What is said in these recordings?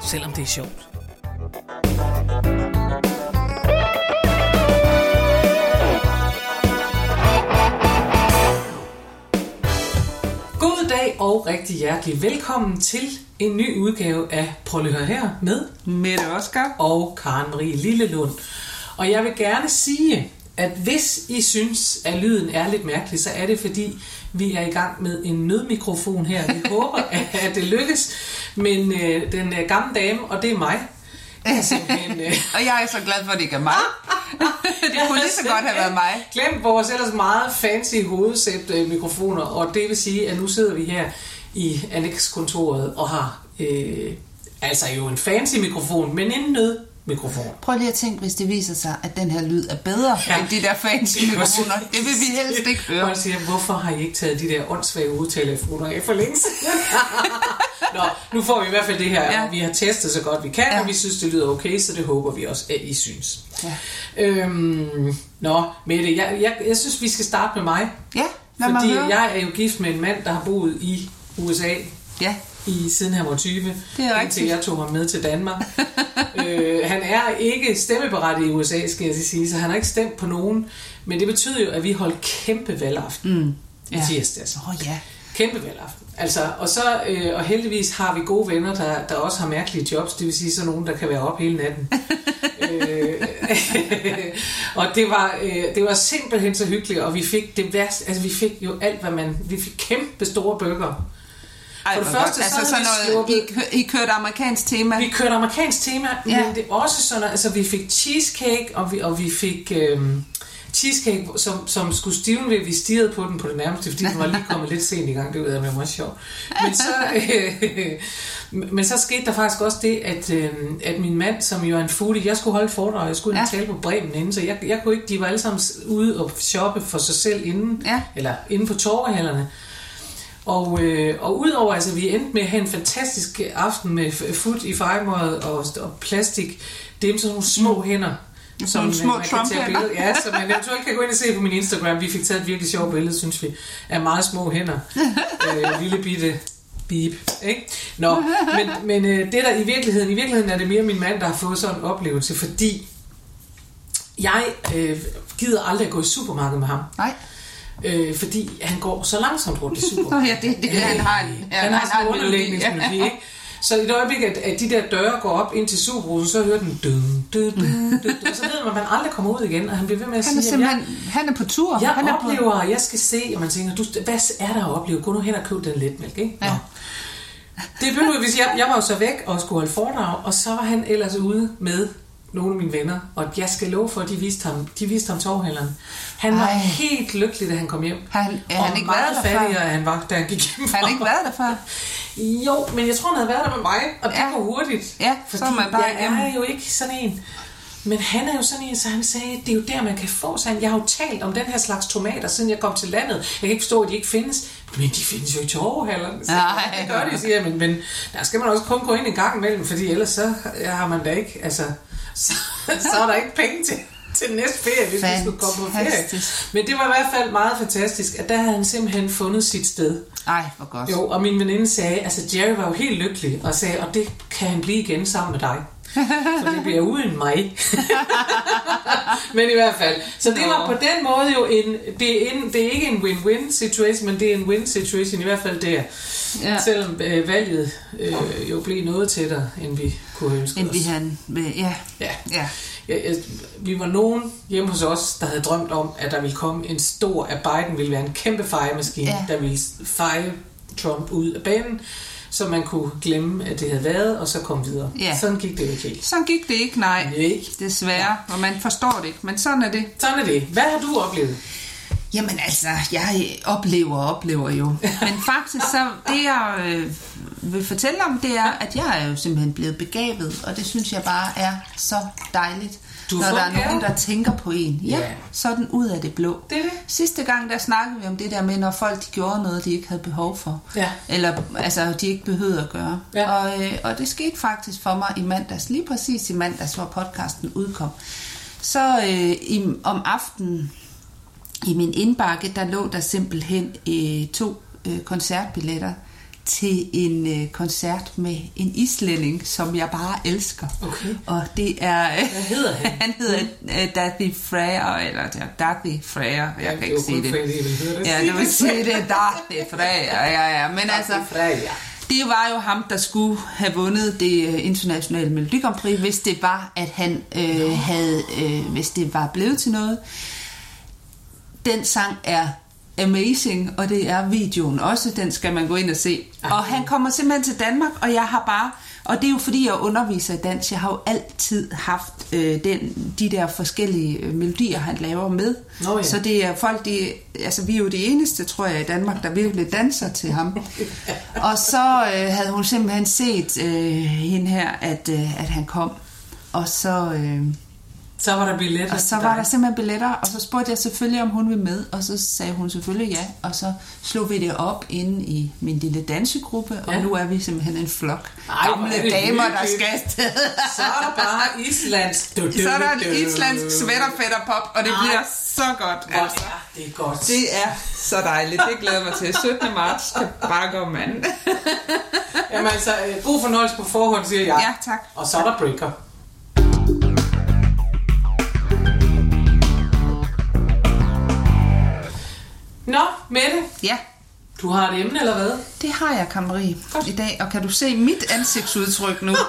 selvom det er sjovt. God dag og rigtig hjertelig velkommen til en ny udgave af Prøv at høre her med Mette Oscar. og Karen Marie Lillelund. Og jeg vil gerne sige, at hvis I synes, at lyden er lidt mærkelig, så er det fordi, vi er i gang med en nødmikrofon her. Vi håber, at det lykkes. Men øh, den øh, gamle dame, og det er mig, simpelthen... Øh, Og jeg er så glad for, at det ikke er mig. det kunne lige så godt have været mig. Glem vores ellers meget fancy hovedsæt øh, mikrofoner, og det vil sige, at nu sidder vi her i Annex-kontoret og har øh, altså jo en fancy mikrofon, men en nødmikrofon. Prøv lige at tænke, hvis det viser sig, at den her lyd er bedre Ja. end de der fancy mikrofoner. Det vil vi helst ikke høre. Og siger, hvorfor har I ikke taget de der åndssvage udtalefoner af for længe? Nå, nu får vi i hvert fald det her, ja. Vi har testet så godt vi kan, ja. Og vi synes, det lyder okay, så det håber vi også, at I synes. Ja. Øhm, nå, Mette, jeg, jeg, jeg synes, vi skal starte med mig. Ja, lad mig fordi høre. jeg er jo gift med en mand, der har boet i USA Ja, i siden han var 20. Det er Indtil jeg tog ham med til Danmark. øh, han er ikke stemmeberettiget i USA, skal jeg sige, så han har ikke stemt på nogen. Men det betyder jo, at vi holdt kæmpe valgaften mm. i Ja. tirsdags. Åh oh, ja. Kæmpe valgaften. Altså, og, så, øh, og heldigvis har vi gode venner, der, der også har mærkelige jobs. Det vil sige sådan nogen, der kan være op hele natten. øh, og det var, øh, det var simpelthen så hyggeligt, og vi fik det værste, altså vi fik jo alt, hvad man, vi fik kæmpe store bøger. Ej, For det første, godt. så altså, sådan noget, I, sluppet- kø- I kørte amerikansk tema. Vi kørte amerikansk tema, ja. Men det er også sådan, at- altså vi fik cheesecake, og vi, og vi fik øhm, cheesecake, som, som skulle stivne ved, vi stirrede på den på det nærmeste, fordi den var lige kommet lidt sent i gang, det var meget sjovt. Men så, øh, men så skete der faktisk også det, at, øh, at min mand, som jo er en foodie, jeg skulle holde foredrag, jeg skulle ja. Tale på Bremen inden, så jeg, jeg kunne ikke, de var alle sammen ude og shoppe for sig selv inden, Ja. eller inde på torvehallerne. Og, øh, og udover, altså vi endte med at have en fantastisk aften med food i fejmåret og, og plastik, det er sådan nogle små hænder. Sådan nogle man- små man kan tage billeder- Ja, som man eventuelt kan gå ind og se på min Instagram. Vi fik taget et virkelig sjovt billede, synes vi, af meget små hænder. øh, lille bitte beep, ikke? Nå, men, men øh, det der i virkeligheden, i virkeligheden er det mere min mand, der har fået sådan en oplevelse, fordi jeg øh, gider aldrig at gå i supermarkedet med ham. Nej. Øh, fordi han går så langsomt rundt i Nå supermarkedet. ja, det, det, han har en, ja, han har sådan en ikke? Så i det øjeblik, at, at de der døre går op ind til superbrusen, så hører den dun, dun, dun, dun, og så ved man, at man aldrig kommer ud igen, og han bliver ved med at Han er sige, jeg, simpelthen, han er på tur. jeg han er på, oplever, og jeg skal se, og man tænker, du, hvad er der at opleve? Gå nu hen og køb den letmælk, ikke? Ja. Nå. Det blev hvis jeg, jeg var jo så væk og skulle holde foredrag, og så var han ellers ude med nogle af mine venner, og jeg skal love for, at de viste ham, de viste ham torvhælderen. Han var Ej. helt lykkelig, da han kom hjem. Har han- er og han ikke meget været før? fattigere, end han var, da han gik hjem. har han ikke været der før? Jo, men jeg tror, han havde været der med mig, og det Ja. går hurtigt. Ja, så fordi er man bare jeg igennem. er jo ikke sådan en. Men han er jo sådan en, så han sagde, det er jo der, man kan få sådan. Jeg har jo talt om den her slags tomater, siden jeg kom til landet. Jeg kan ikke forstå, at de ikke findes. Men de findes jo i torvehallerne. Så. Det gør de, siger jeg. Men, men der skal man også kun gå ind en gang imellem, fordi ellers så har man da ikke, altså, så, så er der ikke penge til, til næste ferie, hvis vi skulle komme på ferie. Fantastisk. Men det var i hvert fald meget fantastisk, at der havde han simpelthen fundet sit sted. Ej, hvor godt. Jo, og min veninde sagde, altså Jerry var jo helt lykkelig, og sagde, og det kan han blive igen sammen med dig. Så det bliver uden mig. men i hvert fald. Så det var på den måde jo en, det er, en, det er ikke en win-win situation, men det er en win situation, i hvert fald der. Ja. Selvom øh, valget øh, jo blev noget tættere, end vi kunne ønske End os. vi han, ja, Ja. ja. Ja, jeg, vi var nogen hjemme hos os, der havde drømt om, at der ville komme en stor, at Biden ville være en kæmpe fejemaskine, Ja. der ville feje Trump ud af banen, så man kunne glemme, at det havde været, og så komme videre. Ja. Sådan gik det ikke helt. Sådan gik det ikke, nej. Nej. Desværre, og man forstår det ikke, men sådan er det. Sådan er det. Hvad har du oplevet? Jamen altså, jeg oplever og oplever jo. Men faktisk så, det jeg, øh, vil fortælle om, det er, at jeg er jo simpelthen blevet begavet, og det synes jeg bare er så dejligt. Du når der er nogen, der tænker på en. Ja, Ja. sådan ud af det blå. Det er det. Sidste gang, der snakkede vi om det der med, når folk de gjorde noget, de ikke havde behov for. Ja. Eller altså, de ikke behøvede at gøre. Ja. Og, øh, og det skete faktisk for mig i mandags, lige præcis i mandags, hvor podcasten udkom. Så øh, i, om aftenen i min indbakke, der lå der simpelthen øh, to øh, koncertbilletter til en øh, koncert med en islænding, som jeg bare elsker. Okay. Og det er... Øh, Hvad hedder han? han hedder øh, Dathi Freyer, eller ja, Dathi Freyer, jeg kan ikke sige det. Ja, det vil sige det, Dathi Freyer, ja, ja. Men altså, det var jo ham, der skulle have vundet det øh, internationale Melodi Grand Prix, hvis det var, at han øh, havde, øh, hvis det var blevet til noget. Den sang er amazing, og det er videoen også. Den skal man gå ind og se. Og han kommer simpelthen til Danmark, og jeg har bare... Og det er jo fordi, jeg underviser i dans. Jeg har jo altid haft øh, den, de der forskellige øh, melodier, han laver med. Nå ja. Så det er folk, de, altså vi er jo de eneste, tror jeg, i Danmark, der virkelig danser til ham. og så øh, havde hun simpelthen set øh, hende her, at, øh, at han kom. Og så... Øh, Så var der billetter og så var dig. der simpelthen billetter, og så spurgte jeg selvfølgelig, om hun ville med, og så sagde hun selvfølgelig ja, og så slog vi det op inde i min lille dansegruppe, og Ja. nu er vi simpelthen en flok Ej, gamle er damer, der skal afsted. Så er der bare islandsk. Du, du, Så er der en islandsk svætterfætterpop, og det Ej. bliver så godt. Hvor Altså. er det godt. Det er så dejligt. Det glæder mig til. 17. marts bare gå mand. Jamen altså, øh, god fornøjelse på forhånd, siger jeg. Ja, tak. Og så er der breaker. Nå, Mette, Ja, du har et emne, eller hvad? det har jeg, Kammerie, i dag. Og kan du se mit ansigtsudtryk nu?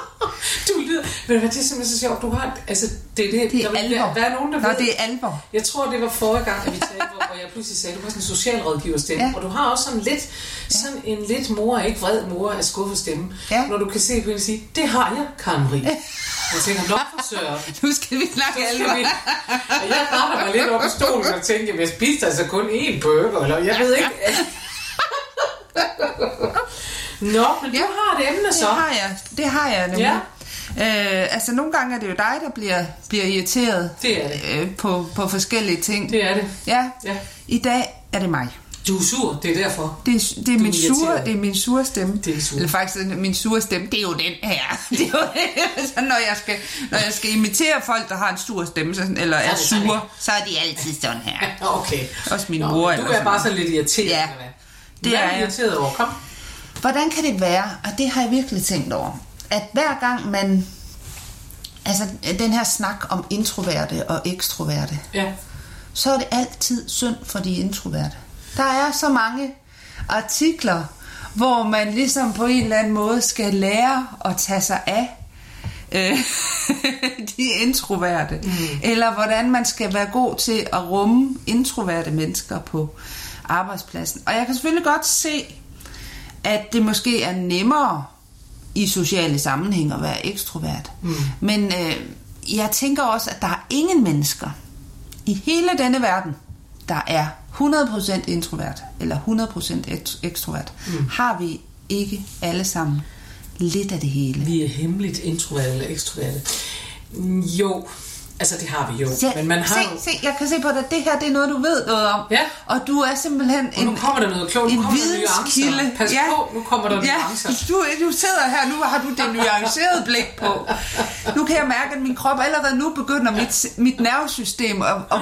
Du lyder... Ved du hvad, det er simpelthen så sjovt. Du har... Altså, det, det, Det der er vil- alvor. Der er nogen, der Nå, ved... det er alvor. Jeg tror, det var forrige gang, at vi talte, hvor, hvor jeg pludselig sagde, at du var sådan en socialrådgiverstemme. Ja. Ja. Og du har også sådan lidt, sådan en lidt mor, ikke vred mor af skuffet stemme. Ja. Når du kan se på hende sige, det har jeg, Karen Marie. Jeg tænker, nok for søren. Nu skal vi snakke alvor. vi... Jeg retter mig lidt op på stolen og tænker, jeg spiste altså kun én burger, eller jeg ved ikke. Nå, men du Ja. har et emne Det så. har jeg, det har jeg nemlig. Ja. Øh, altså nogle gange er det jo dig, der bliver, bliver irriteret Det er det. øh, på, på forskellige ting. Det er det. Ja. Ja. I dag er det mig. Du er sur, det er derfor. Det er, det er, er min, sure, det er min sure stemme. Det er sure. Eller faktisk min sure stemme, det er jo den her. Det er jo, så når, jeg skal, når jeg skal imitere folk, der har en sur stemme, så, eller er det sådan sure, så er de altid sådan her. Okay. Også min Nå, mor. Du er bare sådan lidt irriteret. Ja, eller? Det Hvad er jeg. irriteret over? Kom. Hvordan kan det være, og det har jeg virkelig tænkt over, at hver gang man, altså den her snak om introverte og ekstroverte, Ja. så er det altid synd for de introverte. Der er så mange artikler, hvor man ligesom på en eller anden måde skal lære at tage sig af øh, de introverte. Mm. Eller hvordan man skal være god til at rumme introverte mennesker på arbejdspladsen. Og jeg kan selvfølgelig godt se, at det måske er nemmere i sociale sammenhæng at være ekstrovert. Mm. Men øh, jeg tænker også, at der er ingen mennesker i hele denne verden, der er 100% introvert eller 100% ek- ekstrovert. Mm. Har vi ikke alle sammen lidt af det hele? Vi er hemmeligt introverte eller ekstroverte. Jo, altså det har vi jo. Ja, Men man har se, jo... se, jeg kan se på dig, det her det er noget, du ved noget om. Ja. Og du er simpelthen Og nu kommer der noget klogt. Nu en videnskilde. Pas på, nu kommer der nuancer. Du, du sidder her, nu har du det nuancerede blik på. Nu kan jeg mærke, at min krop allerede nu begynder mit, mit nervesystem at, at,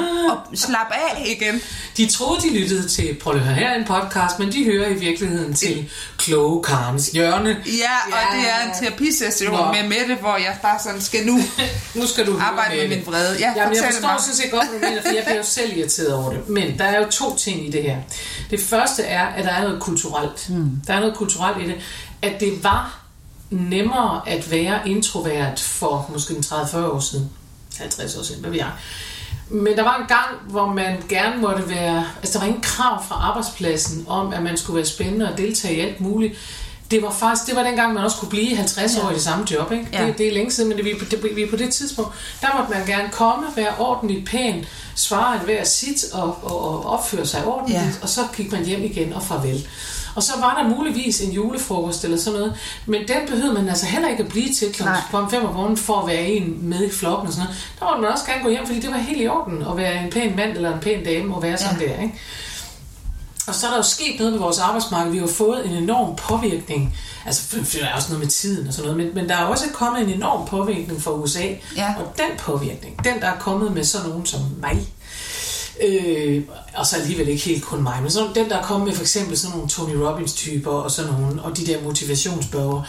at slappe af igen. De troede, de lyttede til, prøv at høre her er en podcast, men de hører i virkeligheden til Kloge Karens hjørne. Ja, og det er en terapisession Nå. med Mette, hvor jeg bare sådan skal nu Nu skal du arbejde med det. min vrede. Ja, Jamen, jeg forstår mig. sådan set godt, hvad du mener, for jeg bliver jo selv irriteret over det. Men der er jo to ting i det her. Det første er, at der er noget kulturelt. Mm. Der er noget kulturelt i det. At det var nemmere at være introvert for måske en 30-40 år siden. 50 år siden, hvad ved jeg. Men der var en gang, hvor man gerne måtte være... Altså, der var ingen krav fra arbejdspladsen om, at man skulle være spændende og deltage i alt muligt. Det var faktisk, det var dengang, man også kunne blive 50 år i det samme job, ikke? Ja. Det, det er længe siden, men det, vi, på- det, vi på det tidspunkt, der måtte man gerne komme, være ordentligt pæn, svare hver sit og, og, og opføre sig ordentligt, Ja. ja. og så gik man hjem igen og farvel. Og så var der muligvis en julefrokost eller sådan noget, men den behøvede man altså heller ikke at blive til kl. Nej. 5 om morgenen for at være en med i flokken og sådan noget. Der måtte man også gerne gå hjem, fordi det var helt i orden at være en pæn mand eller en pæn dame og være sådan Ja. der, ikke? Og så er der jo sket noget med vores arbejdsmarked. Vi har fået en enorm påvirkning. Altså, der er også noget med tiden og sådan noget. Men, men der er også kommet en enorm påvirkning fra USA. Ja. Og den påvirkning, den der er kommet med sådan nogen som mig, øh, og så alligevel ikke helt kun mig, men sådan, den der er kommet med for eksempel sådan nogle Tony Robbins typer og sådan nogle, og de der motivationsbørger,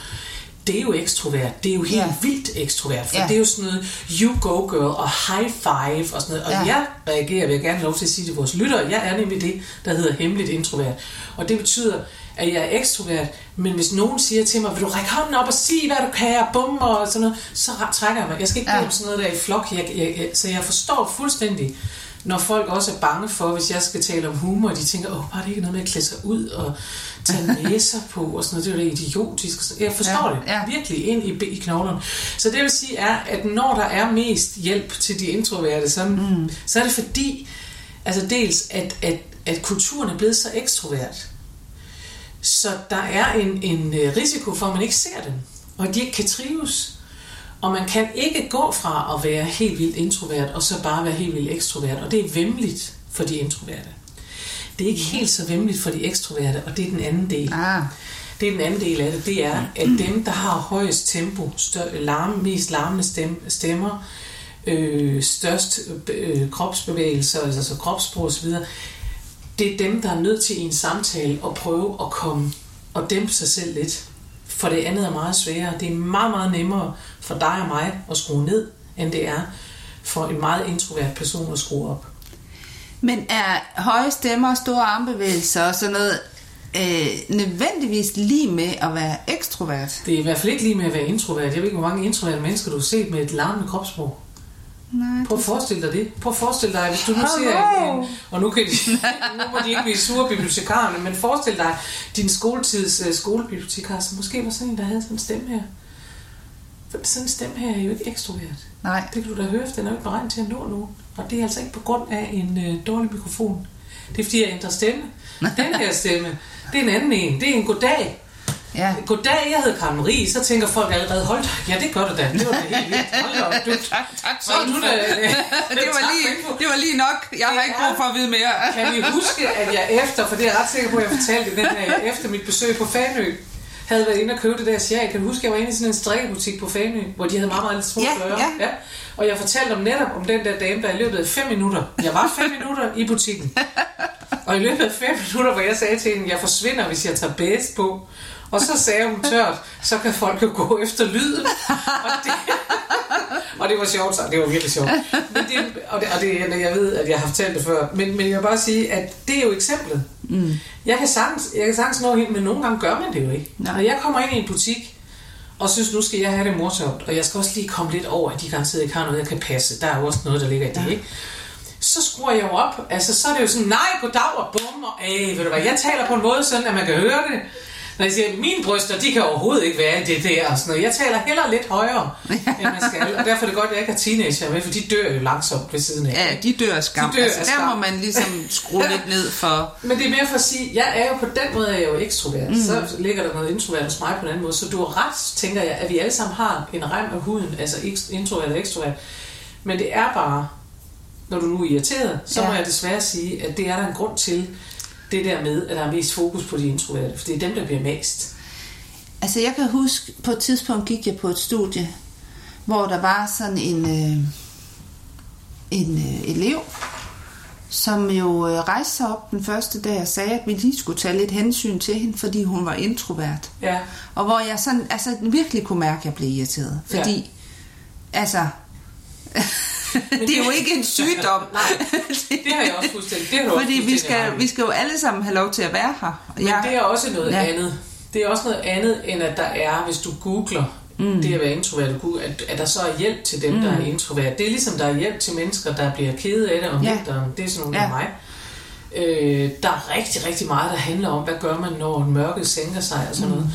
det er jo ekstrovert. Det er jo helt Ja. vildt ekstrovert, for Ja. det er jo sådan noget you go girl og high five og sådan noget. Og Ja. jeg reagerer, vil jeg gerne lov til at sige til vores lyttere, jeg er nemlig det, der hedder hemmeligt introvert. Og det betyder, at jeg er ekstrovert, men hvis nogen siger til mig, vil du række hånden op og sige, hvad du kan, og bum og sådan noget, så trækker jeg mig. Jeg skal ikke Ja. ja. sådan noget der i flok. Jeg, jeg, jeg, så jeg forstår fuldstændig, når folk også er bange for, hvis jeg skal tale om humor, de tænker, åh, bare det ikke noget med at klæde sig ud og tage næser på og sådan noget, det er jo idiotisk. Jeg forstår Ja, det ja. virkelig ind i, i knoglerne. Så det vil sige er, at når der er mest hjælp til de introverte, så, mm. så er det fordi, altså dels, at, at, at kulturen er blevet så ekstrovert, så der er en, en øh, risiko for, at man ikke ser dem, og at de ikke kan trives. Og man kan ikke gå fra at være helt vildt introvert, og så bare være helt vildt ekstrovert. Og det er vemmeligt for de introverte. Det er ikke helt så vemmeligt for de ekstroverte, og det er den anden del. Ah. Det er den anden del af det, det er, at dem, der har højest tempo, stør, larme, mest larmende stem, stemmer, øh, størst øh, kropsbevægelser, altså så kropssprog osv., det er dem, der er nødt til i en samtale at prøve at komme og dæmpe sig selv lidt. For det andet er meget sværere. Det er meget, meget nemmere for dig og mig at skrue ned, end det er for en meget introvert person at skrue op. Men er høje stemmer, store armbevægelser og sådan noget øh, nødvendigvis lige med at være ekstrovert? Det er i hvert fald ikke lige med at være introvert. Jeg ved ikke, hvor mange introverte mennesker du har set med et larmende kropssprog. Nej. Prøv at forestille dig det. Prøv at forestille dig, hvis du nu ser en, og nu, kan de, nu må de ikke blive sure bibliotekarerne, men forestil dig din skoletids uh, skolebibliotekar, som måske var sådan en, der havde sådan en stemme her. Sådan en stemme her er jo ikke ekstrovert. Nej. Det kan du da høre, for den er jo ikke beregnet til at nå nu. Og det er altså ikke på grund af en øh, dårlig mikrofon. Det er fordi, jeg ændrer stemme. Den her stemme, det er en anden en. Det er en goddag. Ja. Goddag, jeg hedder Karen Marie. Så tænker folk allerede, hold da, ja det gør du da. Det var da helt vildt. Hold da op, du, Tak, tak så er du da, det, var lige, det var lige nok. Jeg har ikke brug for at vide mere. Kan vi huske, at jeg efter, for det er jeg ret sikker på, at jeg fortalte det den her, efter mit besøg på Fanø, havde været inde og købe det der sjal. Kan du huske, jeg var inde i sådan en strikkebutik på Fanø, hvor de havde meget, meget små Ja, ja. ja. Og jeg fortalte om netop om den der dame, der i løbet af fem minutter, jeg var fem minutter i butikken, og i løbet af fem minutter, hvor jeg sagde til hende, jeg forsvinder, hvis jeg tager bæs på, og så sagde hun tørt, så kan folk jo gå efter lyden. Og det, og det var sjovt, så det var virkelig sjovt. Men det, og, det, og det, jeg ved, at jeg har fortalt det før, men, men jeg vil bare sige, at det er jo eksemplet. Mm. Jeg kan sagtens, jeg kan sagtens nå helt, men nogle gange gør man det jo ikke. Nej. Når jeg kommer ind i en butik, og synes, nu skal jeg have det morsomt, og jeg skal også lige komme lidt over, at de garanteret ikke har noget, jeg kan passe. Der er jo også noget, der ligger i det, ja. ikke? Så skruer jeg jo op. Altså, så er det jo sådan, nej, goddag og bum, og æh, ved du hvad, jeg taler på en måde sådan, at man kan høre det. Når jeg siger, mine bryster, de kan overhovedet ikke være det der og sådan noget. Jeg taler heller lidt højere, end man skal. Og derfor er det godt, at jeg ikke har teenager med, for de dør jo langsomt ved siden af. Ja, de dør af skam. De dør altså, af der skam. må man ligesom skrue lidt ned for... Men det er mere for at sige, jeg er jo på den måde, er jeg jo ekstrovert. Mm. Så ligger der noget introvert hos mig på den anden måde. Så du har ret, tænker jeg, at vi alle sammen har en rem af huden, altså introvert og ekstrovert. Men det er bare, når du nu er irriteret, så Ja. må jeg desværre sige, at det er der en grund til, det der med, at der er mest fokus på de introverte. For det er dem, der bliver mest. Altså, jeg kan huske, på et tidspunkt gik jeg på et studie, hvor der var sådan en, øh, en øh, elev, som jo øh, rejste sig op den første dag og sagde, at vi lige skulle tage lidt hensyn til hende, fordi hun var introvert. Ja. Og hvor jeg sådan, altså virkelig kunne mærke, at jeg blev irriteret. Fordi, ja. altså, det er jo ikke en sygdom. Nej, det har jeg også fuldstændig. Det har Fordi vi fuldstændig ret skal, vi skal jo alle sammen have lov til at være her. Men jeg- det er også noget Ja. andet. Det er også noget andet, end at der er, hvis du googler mm. det at være introvert, at, at der så er hjælp til dem, mm. der er introvert. Det er ligesom, der er hjælp til mennesker, der bliver kede af det om Ja. vinteren. Det er sådan nogle ja. mig. Øh, der er rigtig, rigtig meget, der handler om, hvad gør man, når mørket sænker sig og sådan mm. noget.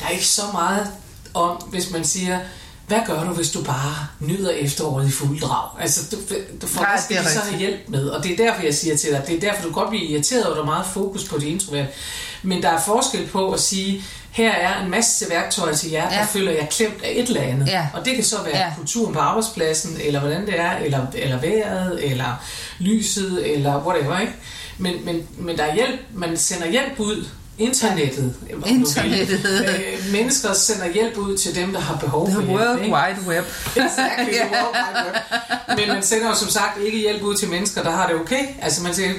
Der er ikke så meget om, hvis man siger, hvad gør du, hvis du bare nyder efteråret i fuld drag? Altså, du, du får Nej, det så have hjælp med, og det er derfor, jeg siger til dig, det er derfor, du godt bliver irriteret at der er meget fokus på det introvert. Men der er forskel på at sige, her er en masse værktøjer til jer, der Ja. føler jeg klemt af et eller andet. Ja. Og det kan så være Ja. ja. kulturen på arbejdspladsen, eller hvordan det er, eller, eller vejret, eller lyset, eller whatever, ikke? Men, men, men der er hjælp, man sender hjælp ud, internettet. Internettet. Øh, mennesker sender hjælp ud til dem, der har behov The for hjælp. World ikke? Wide Web. Exactly, the World Wide Web. Men man sender jo som sagt ikke hjælp ud til mennesker, der har det okay. Altså man siger,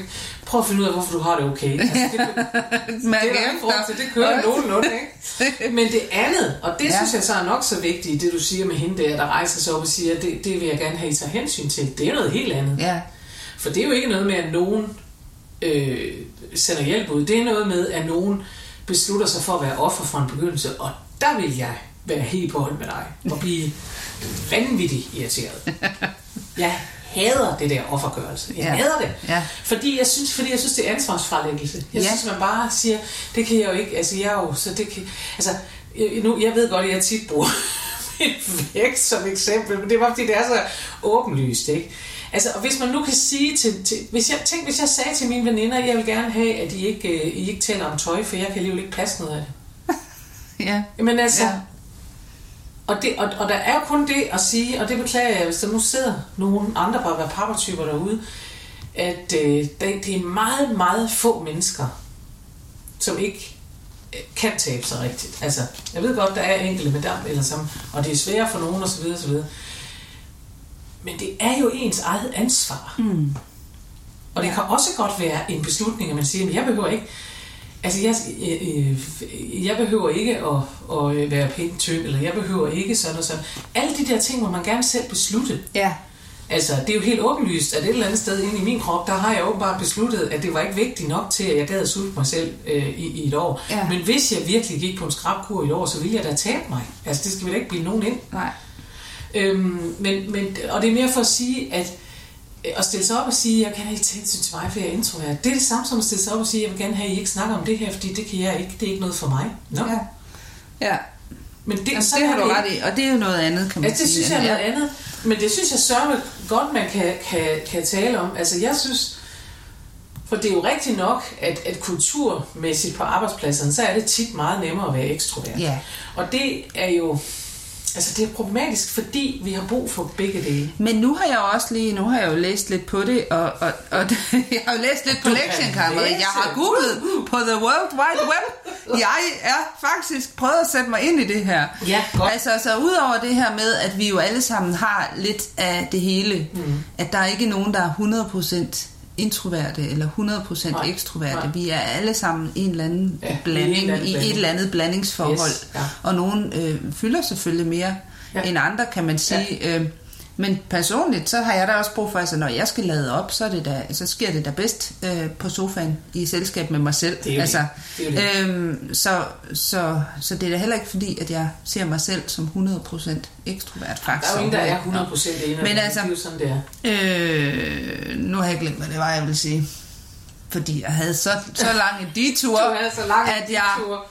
prøv at finde ud af, hvorfor du har det okay. Altså, det, Man det er der til, det kører nogenlunde, ikke? Men det andet, og det ja. synes jeg så er nok så vigtigt, det du siger med hende der, der rejser sig op og siger, det, det vil jeg gerne have, I tager hensyn til. Det er noget helt andet. Ja, For det er jo ikke noget med, at nogen øh, sender hjælp ud. Det er noget med, at nogen beslutter sig for at være offer fra en begyndelse. Og der vil jeg være helt på hold med dig. Og blive vanvittigt irriteret. Jeg hader det der offergørelse. Jeg Ja. hader det. Ja. Fordi jeg synes, fordi jeg synes det er ansvarsfralæggelse. Jeg Ja. synes, man bare siger, det kan jeg jo ikke. Altså, jeg er jo, så det kan... Altså, jeg, nu, jeg ved godt, at jeg tit bruger vægt som eksempel, men det var fordi, det er så åbenlyst, ikke? Altså, og hvis man nu kan sige til, til hvis jeg tænk, hvis jeg sagde til mine veninder, jeg vil gerne have, at I ikke, øh, I ikke taler om tøj, for jeg kan alligevel ikke passe noget af det. ja. Jamen altså, Ja. og, det, og, og der er jo kun det at sige, og det beklager jeg, hvis der nu sidder nogle andre bare pappertyper derude, at øh, det, er meget, meget få mennesker, som ikke øh, kan tabe sig rigtigt. Altså, jeg ved godt, der er enkelte med dam, eller som, og det er svært for nogen osv. osv. Men det er jo ens eget ansvar. Mm. Og det kan også godt være en beslutning, at man siger, at jeg behøver ikke, altså jeg, øh, jeg behøver ikke at, at øh, være pænt tynd, eller jeg behøver ikke sådan og sådan. Alle de der ting må man gerne selv beslutte. Ja. Altså, det er jo helt åbenlyst, at et eller andet sted inde i min krop, der har jeg åbenbart besluttet, at det var ikke vigtigt nok til, at jeg gad at sulte mig selv øh, i, i et år. Ja. Men hvis jeg virkelig gik på en skrabkur i et år, så ville jeg da tabe mig. Altså, det skal vel ikke blive nogen ind. Nej. Øhm, men, men, og det er mere for at sige, at øh, at stille sig op og sige, jeg kan ikke tage hensyn til mig, for jeg er introvert. Det er det samme som at stille sig op og sige, jeg vil gerne have, at I ikke snakker om det her, fordi det kan jeg ikke, det er ikke noget for mig. Nå. Ja. Ja. Men det, sådan det har du det ret i, og det er jo noget andet, kan man Altså, det sige. synes jeg er noget ja. andet. Men det synes jeg sørme godt, man kan, kan, kan tale om. Altså, jeg synes... For det er jo rigtigt nok, at, at kulturmæssigt på arbejdspladserne, så er det tit meget nemmere at være ekstrovert. Ja. Og det er jo... Altså, det er problematisk, fordi vi har brug for begge dele. Men nu har jeg også lige, nu har jeg jo læst lidt på det, og, og, og jeg har jo læst lidt på lektienkammeret. Jeg har googlet på The World Wide Web. Jeg er faktisk prøvet at sætte mig ind i det her. Ja, godt. Altså, så udover det her med, at vi jo alle sammen har lidt af det hele, mm. at der er ikke nogen, der er 100% introverte eller 100% Nej, ekstroverte. nej. Vi er alle sammen en eller anden Ja, en blanding, eller anden i et eller andet blandingsforhold. Yes, ja. Og nogen øh, fylder selvfølgelig mere. Ja. end andre, kan man sige. Ja. Øh, men personligt, så har jeg da også brug for, altså når jeg skal lade op, så, er det da, så sker det da bedst øh, på sofaen i selskab med mig selv. Det er altså, det. Det er Øhm, så, så, så det er da heller ikke fordi, at jeg ser mig selv som 100% ekstrovert, Der faktisk. er jo ingen, der er Nå. 100% enig. Men altså- Det er jo sådan, det er. Øh, nu har jeg glemt, hvad det var, jeg ville sige. Fordi jeg havde så, så lang en detur, så lang en at jeg... detur.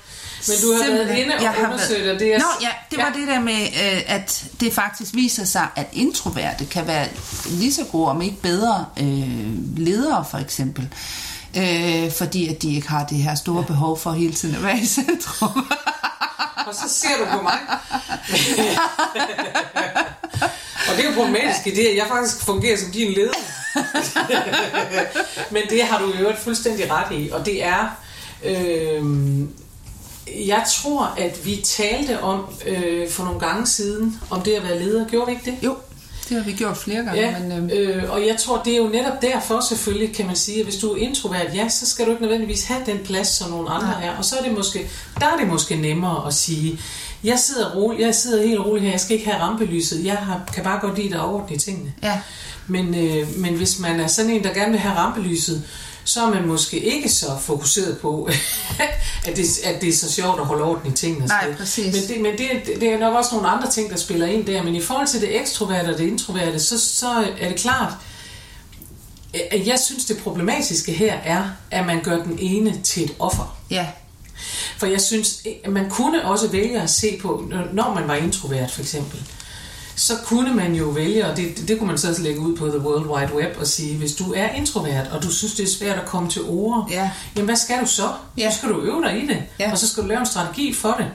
Men du har været simpelthen- inde og jeg undersøgt, været- og det er... Nå ja, det var det der med, øh, at det faktisk viser sig, at introverte kan være lige så gode, om ikke bedre, øh, ledere for eksempel. Øh, fordi at de ikke har det her store behov for hele tiden at være i centrum. Og så ser du på mig. og det er jo problematisk i det, at jeg faktisk fungerer som din leder. Men det har du jo fuldstændig ret i, og det er... Øh, jeg tror, at vi talte om øh, for nogle gange siden, om det at være leder. Gjorde vi ikke det? jo, det har vi gjort flere gange. Ja, men, øh, øh, og jeg tror, det er jo netop derfor selvfølgelig, kan man sige, at hvis du er introvert, ja, så skal du ikke nødvendigvis have den plads, som nogle andre Nej. er. Og så er det måske, der er det måske nemmere at sige, jeg sidder, rolig, jeg sidder helt roligt her, jeg skal ikke have rampelyset, jeg har, kan bare godt lide at overordne tingene. ja, Men, øh, men hvis man er sådan en, der gerne vil have rampelyset, så er man måske ikke så fokuseret på, at, det, at det er så sjovt at holde orden i tingene. Nej, præcis. Men, det, men det, det er nok også nogle andre ting, der spiller ind der. Men i forhold til det ekstroverte og det introverte, så, så er det klart, at jeg synes, det problematiske her er, at man gør den ene til et offer. ja, For jeg synes, man kunne også vælge at se på, når man var introvert for eksempel, så kunne man jo vælge, og det, det, kunne man så også lægge ud på The World Wide Web og sige, hvis du er introvert, og du synes, det er svært at komme til ord, Ja. jamen hvad skal du så? Ja. Så skal du øve dig i det, Ja. og så skal du lave en strategi for det.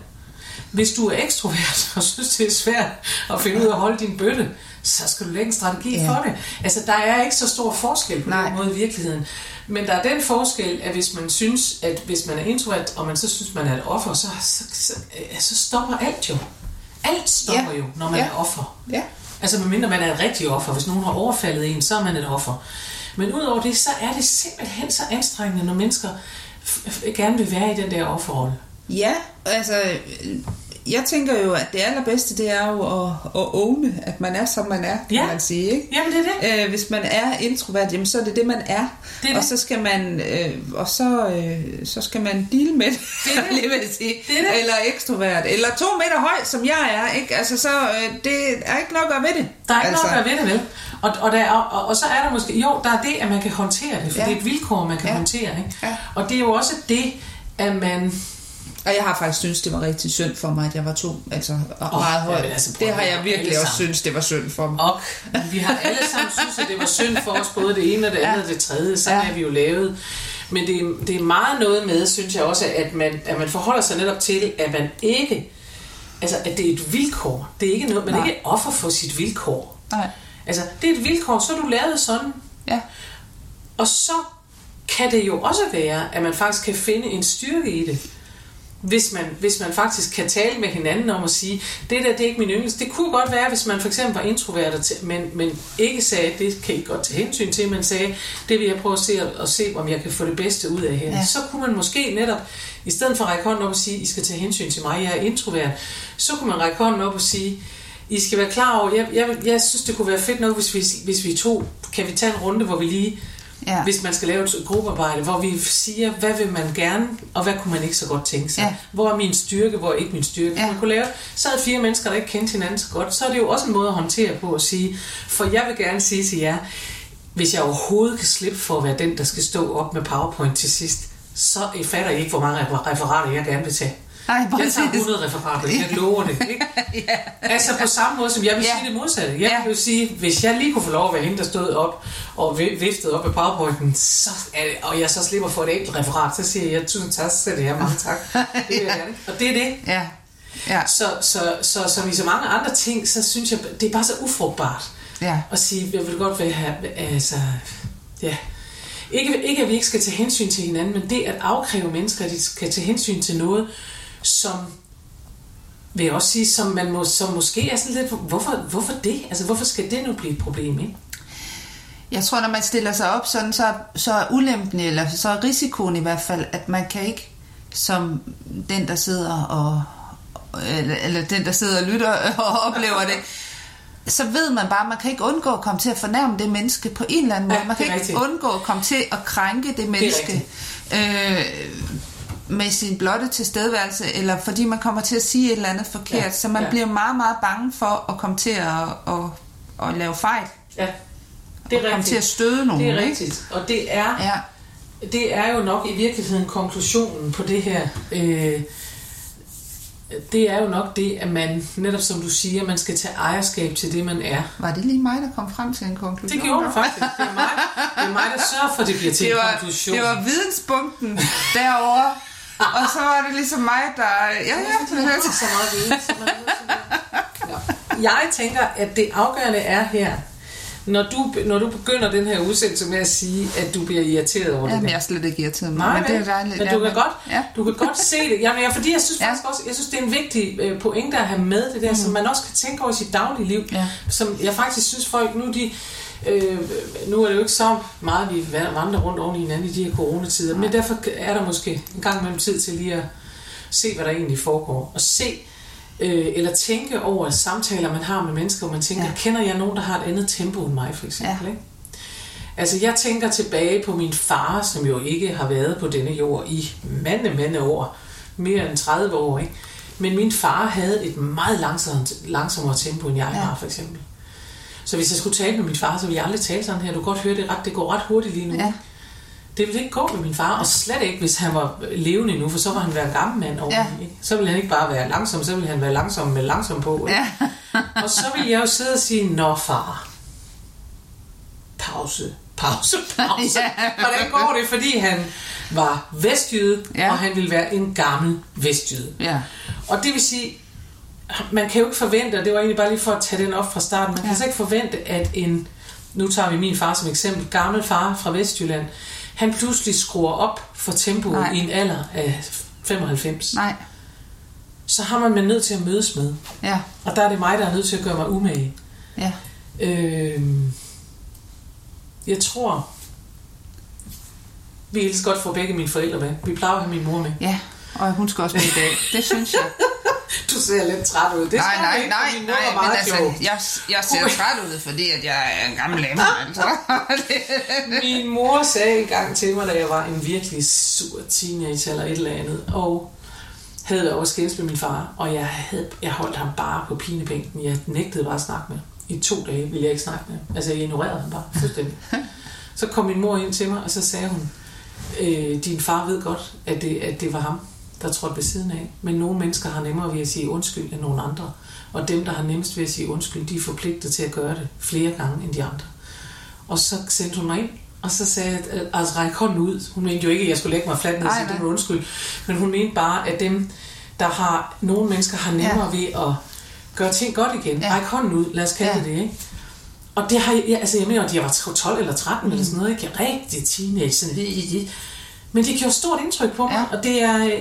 Hvis du er ekstrovert og synes, det er svært at finde ud af at holde din bøtte, så skal du lægge en strategi Ja. for det. Altså, der er ikke så stor forskel på Nej. den måde i virkeligheden. Men der er den forskel, at hvis man synes, at hvis man er introvert, og man så synes, man er et offer, så, så, så, så stopper alt jo. Alt stopper Ja. jo, når man Ja. er offer. Ja. Altså medmindre man er et rigtigt offer. Hvis nogen har overfaldet en, så er man et offer. Men udover det, så er det simpelthen så anstrengende, når mennesker gerne vil være i den der offerrolle. Ja, altså, jeg tænker jo, at det allerbedste, det er jo at, at åbne, at man er, som man er, kan Ja. man sige, ikke? Jamen det er det. Øh, hvis man er introvert, jamen så er det det, man er. Det er og det. så skal man, øh, og så, øh, så skal man deal med det, Det er det. vil sige. Det er det. Eller ekstrovert. Eller to meter høj, som jeg er, ikke? Altså, så øh, det er ikke noget at gøre ved det. Der er ikke altså, noget at gøre ved det, vel? Og, og, der er, og, og så er der måske, jo, der er det, at man kan håndtere det, for Ja. det er et vilkår, man kan ja. håndtere. Ikke? Ja. Og det er jo også det, at man... Og jeg har faktisk synes det var rigtig synd for mig, at jeg var to, altså oh, meget høj. jamen, altså, det har jeg virkelig også sammen. synes det var synd for mig. Og vi har alle sammen synes, at det var synd for os, både det ene og det andet Ja. og det tredje. Sådan Ja. ja. er vi jo lavet. Men det, er- det er meget noget med, synes jeg også, at man, at man forholder sig netop til, at man ikke... Altså, at det er et vilkår. Det er ikke noget, man er Nej. ikke offer for sit vilkår. Nej. Altså, det er et vilkår, så er du lavet sådan. Ja. Og så kan det jo også være, at man faktisk kan finde en styrke i det. Hvis man, hvis man faktisk kan tale med hinanden om at sige, det der, det er ikke min yndlings. Det kunne godt være, hvis man for eksempel var introvert, men, men ikke sagde, det kan I godt tage hensyn til, men sagde, det vil jeg prøve at se, og se om jeg kan få det bedste ud af her. Ja. Så kunne man måske netop, i stedet for at række hånden op og sige, I skal tage hensyn til mig, jeg er introvert, så kunne man række hånden op og sige, I skal være klar over, jeg, jeg, jeg synes, det kunne være fedt nok, hvis vi, hvis vi to, kan vi tage en runde, hvor vi lige Ja. hvis man skal lave et gruppearbejde, hvor vi siger, hvad vil man gerne, og hvad kunne man ikke så godt tænke sig. Ja. Hvor er min styrke, hvor er ikke min styrke. Ja. Man kunne lave, så er fire mennesker, der ikke kendte hinanden så godt, så er det jo også en måde at håndtere på at sige, for jeg vil gerne sige til jer, hvis jeg overhovedet kan slippe for at være den, der skal stå op med PowerPoint til sidst, så fatter I ikke, hvor mange refer- referater jeg gerne vil tage. Nej, Jeg tager præcis. 100 referater, jeg lover det. Ikke? ja. Altså på samme måde, som jeg vil Ja. sige det modsatte. Jeg Ja. vil sige, hvis jeg lige kunne få lov at være hende, der stod op og vi- viftede op med powerpointen, så det, og jeg så slipper for et enkelt referat, så siger jeg, tusind tak, så det her, mange tak. Det vil jeg gerne. Og det er det. Ja. Ja. Så, så, så, som i så mange andre ting, så synes jeg, det er bare så ufrugtbart Ja. at sige, jeg vil godt være her, altså, ja. Ikke, ikke at vi ikke skal tage hensyn til hinanden, men det at afkræve mennesker, at de skal tage hensyn til noget, som vil jeg også sige, som man må, som måske er sådan lidt, hvorfor, hvorfor det? Altså, hvorfor skal det nu blive et problem, ikke? Jeg tror, når man stiller sig op sådan, så, så er ulempen, eller så er risikoen i hvert fald, at man kan ikke, som den, der sidder og eller, eller den, der sidder og lytter og oplever det, så ved man bare, at man kan ikke undgå at komme til at fornærme det menneske på en eller anden måde. Ja, man kan det ikke rigtigt. undgå at komme til at krænke det menneske øh, med sin blotte tilstedeværelse, eller fordi man kommer til at sige et eller andet forkert. Ja, Så man ja. bliver meget, meget bange for at komme til at, at, at lave fejl. Ja, Det er komme til at støde nogen. Det er ikke? rigtigt. Og det er, Ja. det er jo nok i virkeligheden konklusionen på det her. Øh, det er jo nok det, at man, netop som du siger, man skal tage ejerskab til det, man er. Var det lige mig, der kom frem til en konklusion? Det gjorde du faktisk. Det er mig, det er mig der sørger for, at det bliver til Det en var, konklusion. det var videnspunkten derovre, og så var det ligesom mig, der... Ja, ja, så meget viden. Så meget viden. Ja. Jeg tænker, at det afgørende er her, når du, når du begynder den her udsendelse med at sige, at du bliver irriteret over det Jamen, der. jeg er slet ikke irriteret mig, Nej, men det er dejligt. Men ja, du kan, godt, Ja. du kan godt se det. Jamen, ja, fordi jeg synes Ja. faktisk også, jeg synes, det er en vigtig øh, pointe at have med det der, mm. som man også kan tænke over i sit daglige liv. Ja. Som jeg faktisk synes, folk nu, de, øh, nu er det jo ikke så meget, vi vandrer rundt oven i hinanden i de her coronatider, men derfor er der måske en gang imellem tid til lige at se, hvad der egentlig foregår. Og se, øh, eller tænke over samtaler, man har med mennesker, hvor man tænker, Ja. kender jeg nogen, der har et andet tempo end mig, for eksempel, Ja. ikke? Altså, jeg tænker tilbage på min far, som jo ikke har været på denne jord i mange, mange år. Mere end 30 år, ikke? Men min far havde et meget langsomt, langsommere tempo, end jeg ja. har, for eksempel. Så hvis jeg skulle tale med min far, så ville jeg aldrig tale sådan her. Du kan godt høre, det, ret, det går ret hurtigt lige nu. Ja. Det ville ikke gå med min far, og slet ikke, hvis han var levende nu, for så var han være en gammel mand over Ja. ikke? Så ville han ikke bare være langsom, så ville han være langsom med langsom på. Ikke? Ja. og så vil jeg jo sidde og sige, nå far, pause, pause, pause. Ja. Hvordan går det? Fordi han var vestjyde, Ja. og han ville være en gammel vestjyde. Ja. Og det vil sige, man kan jo ikke forvente, og det var egentlig bare lige for at tage den op fra starten, man kan Ja. altså ikke forvente, at en, nu tager vi min far som eksempel, gammel far fra Vestjylland, han pludselig skruer op for tempoet Nej. i en alder af 95. Nej. Så har man man nødt til at mødes med. Ja. Og der er det mig, der er nødt til at gøre mig umage. Ja. Øh, jeg tror, vi elsker godt få begge mine forældre med. Vi plejer at have min mor med. Ja. Og hun skal også med i dag. Det synes jeg. Du ser lidt træt ud. Det nej, nej, ikke, nej, nej, var men altså, klog. jeg, jeg ser træt ud, fordi at jeg er en gammel lammer, altså. Min mor sagde engang til mig, da jeg var en virkelig sur teenager eller et eller andet, og havde været over skændes med min far, og jeg, havde, jeg holdt ham bare på pinebænken. Jeg nægtede bare at snakke med. I to dage ville jeg ikke snakke med. Altså, jeg ignorerede ham bare fuldstændig. Så kom min mor ind til mig, og så sagde hun, øh, din far ved godt, at det, at det var ham, der trådte ved siden af. Men nogle mennesker har nemmere ved at sige undskyld end nogle andre. Og dem, der har nemmest ved at sige undskyld, de er forpligtet til at gøre det flere gange end de andre. Og så sendte hun mig ind, og så sagde jeg, at altså række hånden ud. Hun mente jo ikke, at jeg skulle lægge mig fladt ned og sige, det var undskyld. Men hun mente bare, at dem, der har, nogle mennesker har nemmere ja. ved at gøre ting godt igen. Ja. Række hånden ud, lad os kalde Ja. det det, ikke? Og det har jeg, altså jeg mener, at jeg var 12 eller 13 mm. eller sådan noget, ikke? Rigtig teenage, sådan, men det gjorde stort indtryk på mig, Ja. og det er øh,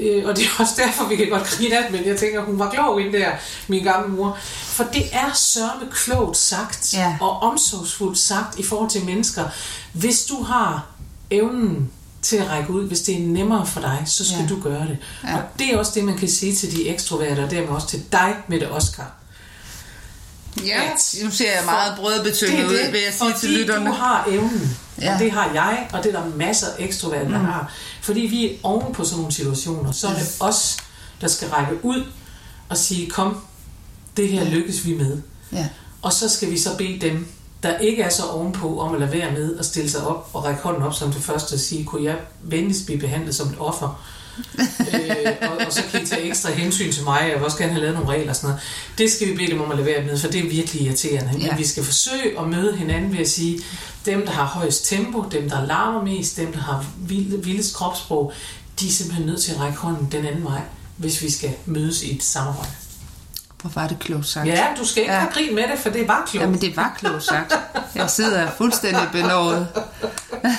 øh, og det er også derfor, vi kan godt grine af det, men jeg tænker, hun var klog ind der, min gamle mor. For det er sørme klogt sagt, Ja. og omsorgsfuldt sagt i forhold til mennesker. Hvis du har evnen til at række ud, hvis det er nemmere for dig, så skal Ja. du gøre det. Ja. Og det er også det, man kan sige til de ekstroverte, og dermed også til dig, Mette Oscar. Ja, At- nu ser jeg meget brødbetynget ud, vil jeg sige til lytterne. du har evnen, Ja. og det har jeg, og det er der masser af ekstroverte, der har. Fordi vi er oven på sådan nogle situationer, så er det os, der skal række ud og sige, kom, det her lykkes vi med. Ja. Og så skal vi så bede dem, der ikke er så ovenpå, om at lade være med at stille sig op og række hånden op som det første og sige, kunne jeg venligst blive behandlet som et offer? Øh, og, og så kan I tage ekstra hensyn til mig, jeg vil også gerne have lavet nogle regler og sådan noget. Det skal vi bede dem om at lade være med, for det er virkelig irriterende. Ja. Men vi skal forsøge at møde hinanden ved at sige, dem der har højst tempo, dem der larmer mest, dem der har vild, vildest kropssprog, de er simpelthen nødt til at række hånden den anden vej, hvis vi skal mødes i et samarbejde. Hvor var det klogt sagt. Ja, du skal ikke Ja. have grin med det, for det var klogt. Jamen, det var klogt sagt. Jeg sidder fuldstændig benådet. Jeg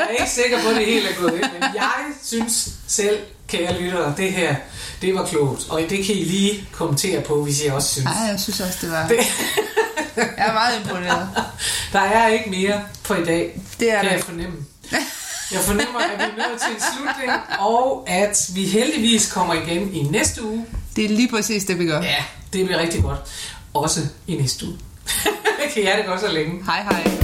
er ikke sikker på, at det helt er gået ind, men jeg synes selv, kære lyttere, det her, det var klogt. Og det kan I lige kommentere på, hvis I også synes. Nej, jeg synes også, det var... Jeg er meget imponeret. Der er ikke mere for i dag, Det er kan der jeg fornemme. Jeg fornemmer, at vi er nået til en slutning, og at vi heldigvis kommer igen i næste uge. Det er lige præcis det, vi gør. Ja, det bliver rigtig godt. Også i næste uge. kan have det godt så længe. Hej, hej.